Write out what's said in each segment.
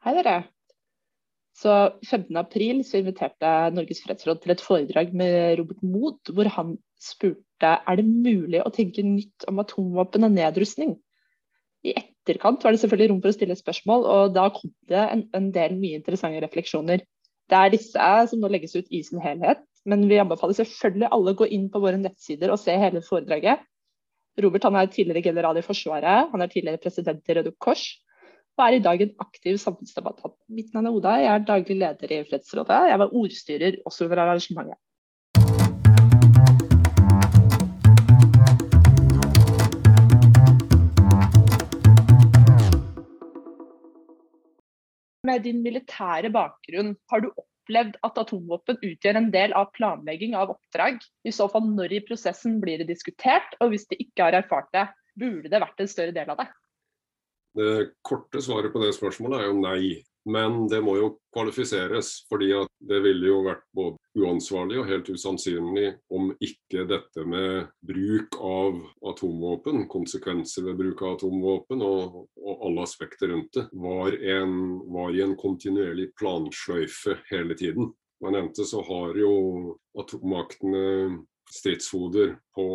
Hei dere. Så 15. april så inviterte Norges fredsråd til et foredrag med Robert Mood, hvor han spurte er det mulig å tenke nytt om atomvåpen og nedrustning. I etterkant var det selvfølgelig rom for å stille spørsmål, og da kom det en, en del mye interessante refleksjoner. Det er disse som nå legges ut i sin helhet, men vi anbefaler selvfølgelig alle å gå inn på våre nettsider og se hele foredraget. Robert han er tidligere general i Forsvaret, han er tidligere president i Røde Kors og er i dag en aktiv samfunnsdebattant. Mitt navn er Oda, jeg er daglig leder i Fredsrådet. Jeg var ordstyrer også under arrangementet. Med din militære bakgrunn, har du opplevd at atomvåpen utgjør en del av planlegging av oppdrag? I så fall når i prosessen blir det diskutert, og hvis de ikke har erfart det, burde det vært en større del av det? Det korte svaret på det spørsmålet er jo nei. Men det må jo kvalifiseres, fordi det ville jo vært både uansvarlig og helt usannsynlig om ikke dette med bruk av atomvåpen, konsekvenser ved bruk av atomvåpen og, og alle aspekter rundt det, var, en, var i en kontinuerlig plansløyfe hele tiden. Man nevnte så har jo atommaktene stridshoder på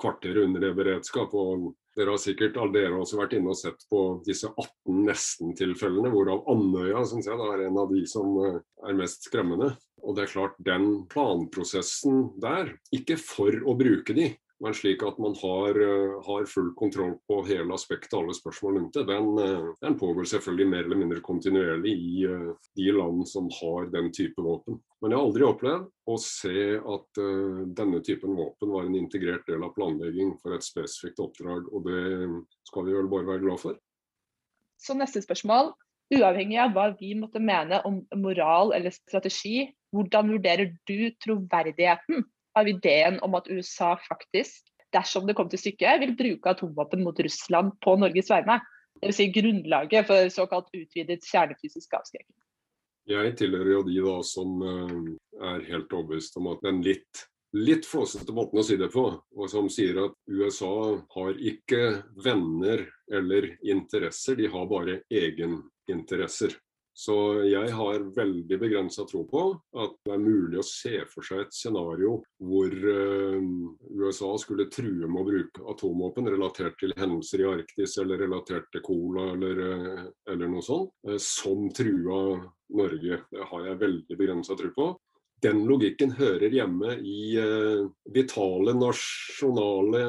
kvarteret under det beredskap. og dere har sikkert alle dere også vært inne og sett på disse 18 nesten-tilfellene, hvorav Andøya synes jeg er en av de som eh, er mest skremmende. Og det er klart, den planprosessen der, ikke for å bruke de, men slik at man har, eh, har, full kontroll på hele aspektet, alle spørsmål rundt det, den, eh, den, pågår selvfølgelig mer eller mindre kontinuerlig i uh, de land som har den type våpen. Men jeg har aldri opplevd å se at uh, denne typen våpen var en integrert del av planlegging for et spesifikt oppdrag, og det skal vi vel bare være glad for. Så neste spørsmål. Uavhengig av hva vi måtte mene om moral eller strategi, hvordan vurderer du troverdigheten av ideen om at USA faktisk, dersom det kom til stykket, vil bruke atomvåpen mot Russland på Norges vegne. Dvs. Si grunnlaget for såkalt utvidet kjernefysisk avskrekking. Jeg tilhører jo de da som eh, er helt overbevist om at den litt litt flåsete måten å si det på, og som sier at USA har ikke venner eller interesser, de har bare egeninteresser. Så jeg har veldig begrensa tro på at det er mulig å se for seg et scenario hvor uh, USA skulle true med å bruke atomvåpen relatert til hendelser i Arktis eller relatert til cola eller, uh, eller noe sånt, uh, som trua Norge. Det har jeg veldig begrensa tro på den logikken hører hjemme i eh, vitale nasjonale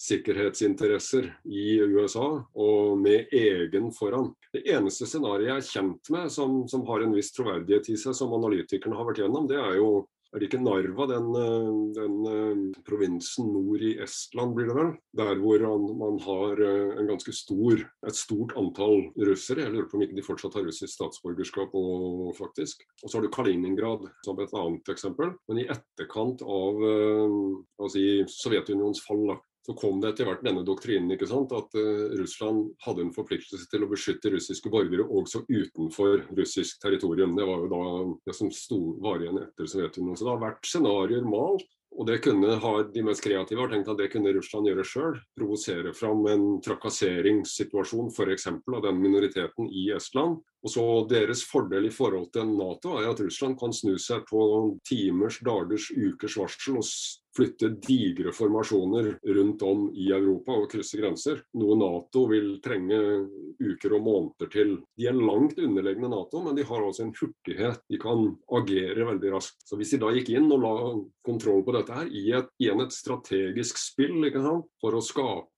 sikkerhetsinteresser i USA, og med egen foran. Det eneste scenarioet jeg er kjent med som, som har en viss troverdighet i seg, som analytikerne har vært gjennom, det er jo Narva, den, eh, den, eh, provinsen nord i Estland, blir det vel? Der hvor man har eh, en ganske stor, et stort antall russere. Jeg lurer på om ikke de fortsatt har russisk statsborgerskap òg, faktisk. Og så har du Kaliningrad som et annet eksempel. Men i etterkant av si, Sovjetunionens fall, så kom det etter hvert denne doktrinen ikke sant, at uh, Russland hadde en forpliktelse til å beskytte russiske borgere også utenfor russisk territorium. Det var jo da det som sto, var igjen etter Sovjetunionen. Så det har vært scenarioer malt. Og det kunne ha De mest kreative har tenkt at det kunne Russland gjøre sjøl. Provosere fram en trakasseringssituasjon f.eks. av den minoriteten i Estland. Og så Deres fordel i forhold til Nato er at Russland kan snu seg på timers, dagers, ukers varsel og flytte digre formasjoner rundt om i Europa og krysse grenser. Noe Nato vil trenge uker og måneder til. De er langt underlegne Nato, men de har også en hurtighet. De kan agere veldig raskt. Så Hvis de da gikk inn og la kontroll på dette her i, et, igjen et strategisk spill for å skape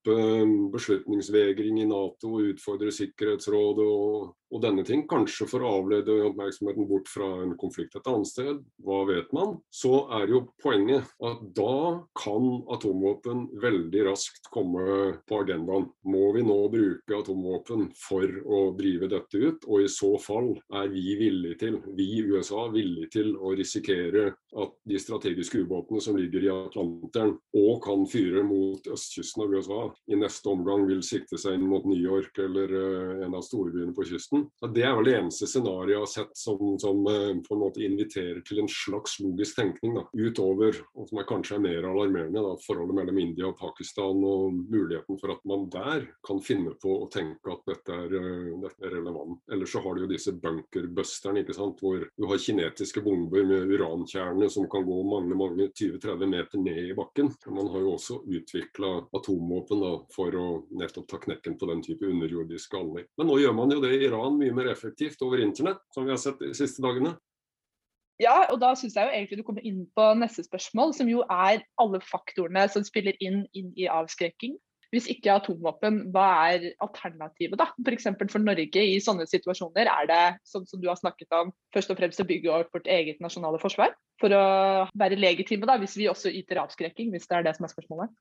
beslutningsvegring i Nato, og utfordre Sikkerhetsrådet og og denne ting, kanskje for å avlede oppmerksomheten bort fra en konflikt et annet sted, hva vet man, så er jo poenget at da kan atomvåpen veldig raskt komme på agendaen. Må vi nå bruke atomvåpen for å drive dette ut, og i så fall er vi villige til, vi i USA, villige til å risikere at de strategiske ubåtene som ligger i Atlanteren og kan fyre mot østkysten av USA, i neste omgang vil sikte seg inn mot New York eller uh, en av storbyene på kysten så Det er vel det eneste scenarioet jeg har sett som, som, eh, på en måte inviterer til en slags logisk tenkning. Da. Utover, og som er kanskje er mer alarmerende, da, forholdet mellom India og Pakistan og muligheten for at man der kan finne på å tenke at dette er, eh, dette er relevant, eller Eller så har du jo disse bunkerbusterne, ikke sant? hvor du har kinetiske bomber med urankjerne som kan gå mange mange 20-30 meter ned i bakken. Man har jo også utvikla atomvåpen da, for å nettopp ta knekken på den type underjordiske anlegg. Men nå gjør man jo det i Iran mye mer effektivt over internett, som vi har sett de siste dagene. Ja, og da syns jeg jo egentlig du kommer inn på neste spørsmål, som jo er alle faktorene som spiller inn, inn i avskrekking. Hvis ikke atomvåpen, hva er alternativet da? F.eks. For, for Norge i sånne situasjoner, er det sånn som du har snakket om, først og fremst å bygge opp vårt eget nasjonale forsvar? For å være legitime, da, hvis vi også yter avskrekking, hvis det er det som er spørsmålet?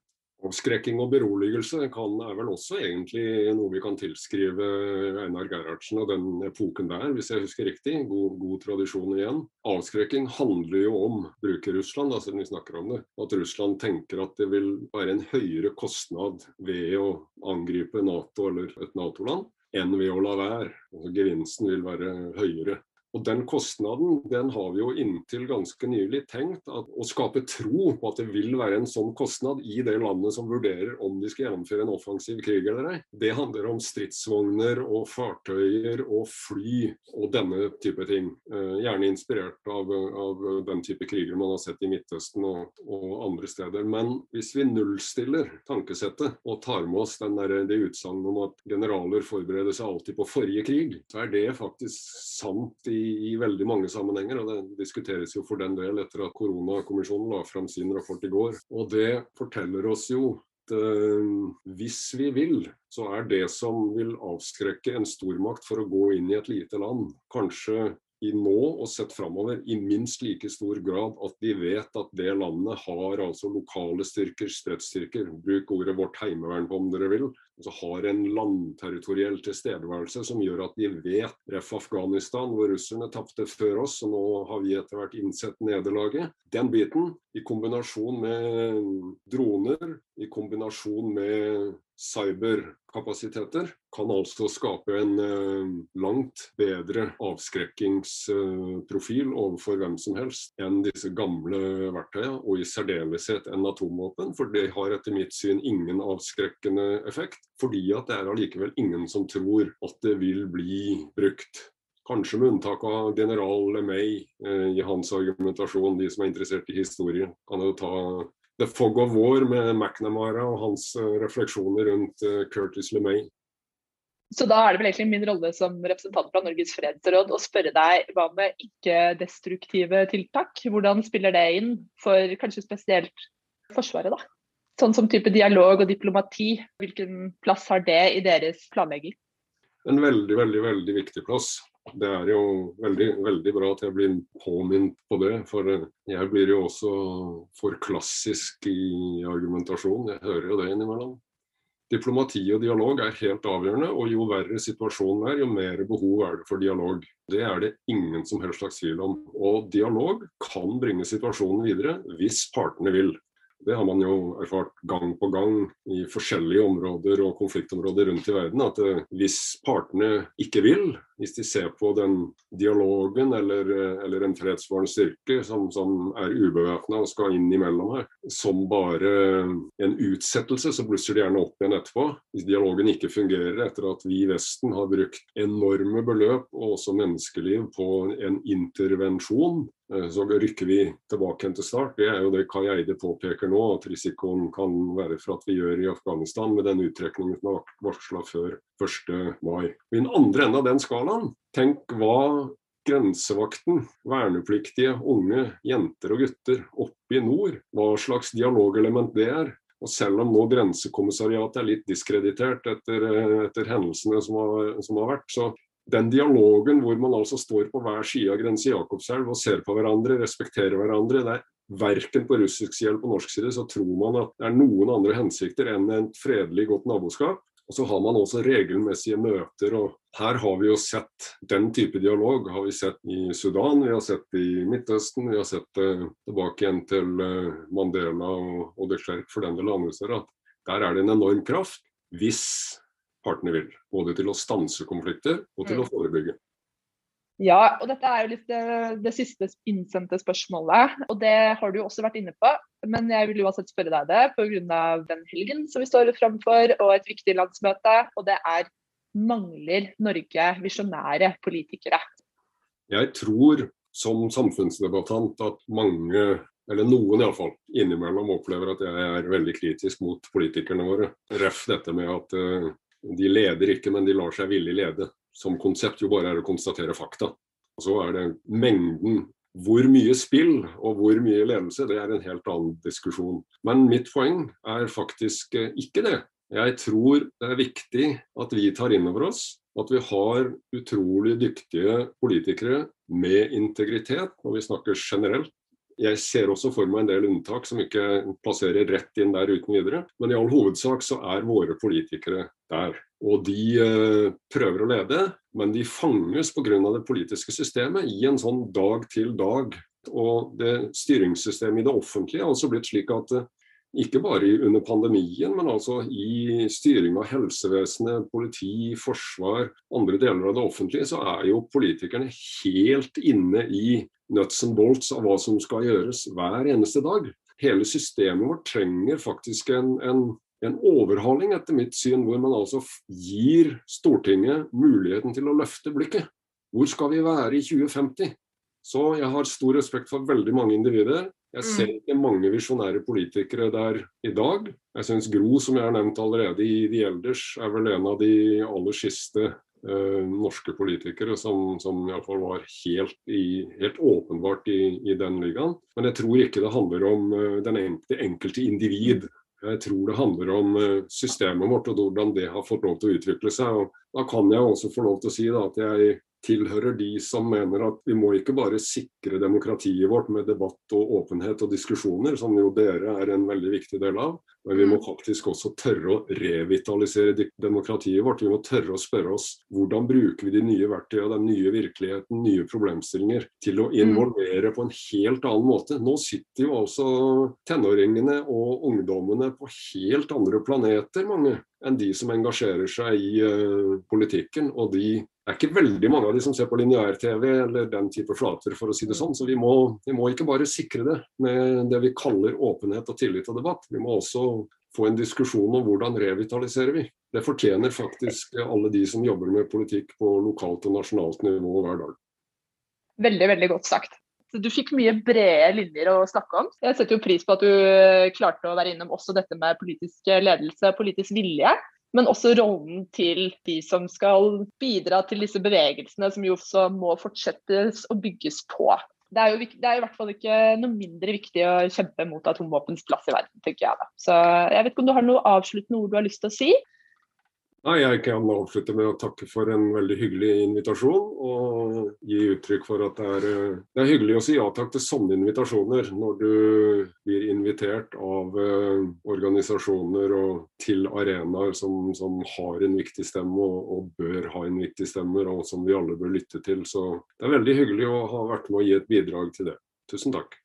Avskrekking og beroligelse kan, er vel også egentlig noe vi kan tilskrive Einar Gerhardsen og den epoken der, hvis jeg husker riktig. God, god tradisjon igjen. Avskrekking handler jo om, bruker Russland, da, vi snakker om det, at Russland tenker at det vil være en høyere kostnad ved å angripe Nato eller et Nato-land enn ved å la være. Altså, gevinsten vil være høyere. Og Den kostnaden den har vi jo inntil ganske nylig tenkt at, å skape tro på at det vil være en sånn kostnad i det landet som vurderer om de skal gjennomføre en offensiv krig eller ei. Det handler om stridsvogner og fartøyer og fly og denne type ting. Eh, gjerne inspirert av, av, den type kriger man har sett i Midtøsten og, og andre steder. Men hvis vi nullstiller tankesettet og tar med oss der, det utsagnet om at generaler forbereder seg alltid på forrige krig, så er det faktisk sant i veldig mange sammenhenger. og Det diskuteres jo for den del etter at koronakommisjonen la fram sin rapport i går. Og Det forteller oss jo at øh, hvis vi vil, så er det som vil avskrekke en stormakt for å gå inn i et lite land, kanskje i nå og sett framover i minst like stor grad at de vet at det landet har altså lokale styrker, stridsstyrker, Bruk ordet vårt heimevern på om dere vil altså har en landterritoriell tilstedeværelse som gjør at de vet Ref. Afghanistan, hvor russerne tapte før oss, og nå har vi etter hvert innsett nederlaget. Den biten, i kombinasjon med droner, i kombinasjon med cyberkapasiteter kan altså skape en uh, langt bedre avskrekkingsprofil overfor hvem som helst enn disse gamle verktøyene, og i særdeleshet enn atomvåpen. For det har etter mitt syn ingen avskrekkende effekt, fordi at det er allikevel ingen som tror at det vil bli brukt. Kanskje med unntak av general LeMay uh, i hans argumentasjon. De som er interessert i historie, kan jo ta The Fog of War med McNamara og hans uh, refleksjoner rundt uh, Curtis LeMay. Så da er det vel egentlig min rolle som representant fra Norges fredsråd å spørre deg hva med ikke-destruktive tiltak? Hvordan spiller det inn for kanskje spesielt Forsvaret, da? Sånn som type dialog og diplomati, hvilken plass har det i deres planlegging? En veldig, veldig, veldig viktig plass. Det er jo veldig, veldig bra at jeg blir påminnet på det, for jeg blir jo også for klassisk i argumentasjon. Jeg hører jo det innimellom. Diplomati og dialog er helt avgjørende, og jo verre situasjonen er, jo mer behov er det for dialog. Det er det ingen som helst slags tvil om. Og dialog kan bringe situasjonen videre hvis partene vil. Det har man jo erfart gang på gang i forskjellige områder og konfliktområder rundt i verden. At eh, hvis partene ikke vil, hvis de ser på den dialogen eller, eller en fredsvarende styrke som, som er ubevæpna og skal inn imellom her, som bare en utsettelse, så blusser de gjerne opp igjen etterpå. Hvis dialogen ikke fungerer etter at vi i Vesten har brukt enorme beløp og også menneskeliv på en intervensjon, eh, så rykker vi tilbake til start. Det er jo det Kai Eide påpeker nå, at risikoen kan være for at vi gjør i Afghanistan med den uttrekningen som er varsla før 1. mai. I den andre enden av den skalaen, tenk hva grensevakten, vernepliktige unge jenter og gutter oppe i nord, hva slags dialogelement det er. Og selv om nå Grensekommissariatet er litt diskreditert etter, etter hendelsene som har, som har, vært, så den dialogen hvor man altså står på hver side av grense Jakobselv og ser på hverandre, respekterer hverandre, det er verken på russisk side eller på norsk side så tror man at det er noen andre hensikter enn et fredelig, godt naboskap. Og så har man også regelmessige møter. og Her har vi jo sett den type dialog har vi sett i Sudan, vi har sett i Midtøsten, vi har sett det tilbake igjen til eh, Mandela og, og de Klerk for den del andre at der er det en enorm kraft hvis partene vil. Både til å stanse konflikter og til å mm. forebygge. Ja, og dette er jo litt det, eh, det, siste innsendte spørsmålet. Og det har du jo også vært inne på. Men jeg vil uansett spørre deg det pga. den helgen som vi står framfor, og et viktig landsmøte. Og det er mangler Norge visjonære politikere? Jeg tror som samfunnsdebattant at mange, eller noen iallfall, innimellom opplever at jeg er veldig kritisk mot politikerne våre. Ref dette med at uh, de leder ikke, men de lar seg villig lede. Som konsept jo bare er å konstatere fakta. Og så er det mengden hvor mye spill og hvor mye ledelse, det er en helt annen diskusjon. Men mitt poeng er faktisk eh, ikke det. Jeg tror det er viktig at vi tar inn over oss at vi har utrolig dyktige politikere med integritet, når vi snakker generelt. Jeg ser også for meg en del unntak som ikke plasserer rett inn der uten videre. Men i all hovedsak så er våre politikere der. Og de eh, prøver å lede, men de fanges pga. det politiske systemet i en sånn dag til dag. Og det styringssystemet i det offentlige har også blitt slik at eh, ikke bare under pandemien, men altså i styring av helsevesenet, politi, forsvar, andre deler av det offentlige, så er jo politikerne helt inne i nuts and bolts av hva som skal gjøres hver eneste dag. Hele systemet vårt trenger faktisk en, en, en overhaling, etter mitt syn, hvor man altså gir Stortinget muligheten til å løfte blikket. Hvor skal vi være i 2050? Så jeg har stor respekt for veldig mange individer. Jeg ser mm. ikke mange visjonære politikere der i dag. Jeg syns Gro, som jeg har nevnt allerede i De elders, er vel en av de aller siste eh, norske politikere som, som iallfall var helt, i, helt åpenbart i, i, den ligaen. Men jeg tror ikke det handler om uh, den enkelte, enkelte individ. Jeg tror det handler om uh, systemet vårt og hvordan det har fått lov til å utvikle seg. Og da kan jeg også få lov til å si da, at jeg tilhører de som mener at vi må ikke bare sikre demokratiet vårt med debatt og åpenhet og diskusjoner, som jo dere er en veldig viktig del av, men vi må mm. faktisk også tørre å revitalisere demokratiet vårt. Vi må tørre å spørre oss hvordan bruker vi de nye verktøyene, den nye virkeligheten, nye problemstillinger til å mm. involvere på en helt annen måte. Nå sitter jo altså tenåringene og ungdommene på helt andre planeter, mange enn de som engasjerer seg i uh, politikken. Og de er ikke veldig mange av de som ser på lineær-TV eller den type flater, for å si det sånn. Så vi må, vi må, ikke bare sikre det med det vi kaller åpenhet og tillit og debatt. Vi må også få en diskusjon om hvordan revitaliserer vi. Det fortjener faktisk alle de som jobber med politikk på lokalt og nasjonalt nivå hver dag. Veldig, veldig godt sagt. Du fikk mye brede linjer å snakke om. Jeg setter jo pris på at du klarte å være innom også dette med politisk ledelse, politisk vilje. Men også rollen til de som skal bidra til disse bevegelsene, som jo også må fortsettes å bygges på. Det er, jo, det er i hvert fall ikke noe mindre viktig å kjempe mot atomvåpens plass i verden, tenker jeg da. Så jeg vet ikke om du har noe avsluttende ord du har lyst til å si? Nei, Jeg kan avslutte med å takke for en veldig hyggelig invitasjon. Og gi uttrykk for at det er, eh, det er hyggelig å si ja takk til sånne invitasjoner. Når du blir invitert av uh, organisasjoner og til arenaer som, som, har en viktig stemme og, og, bør ha en viktig stemme, og som vi alle bør lytte til. Så det er veldig hyggelig å ha vært med å gi et bidrag til det. Tusen takk.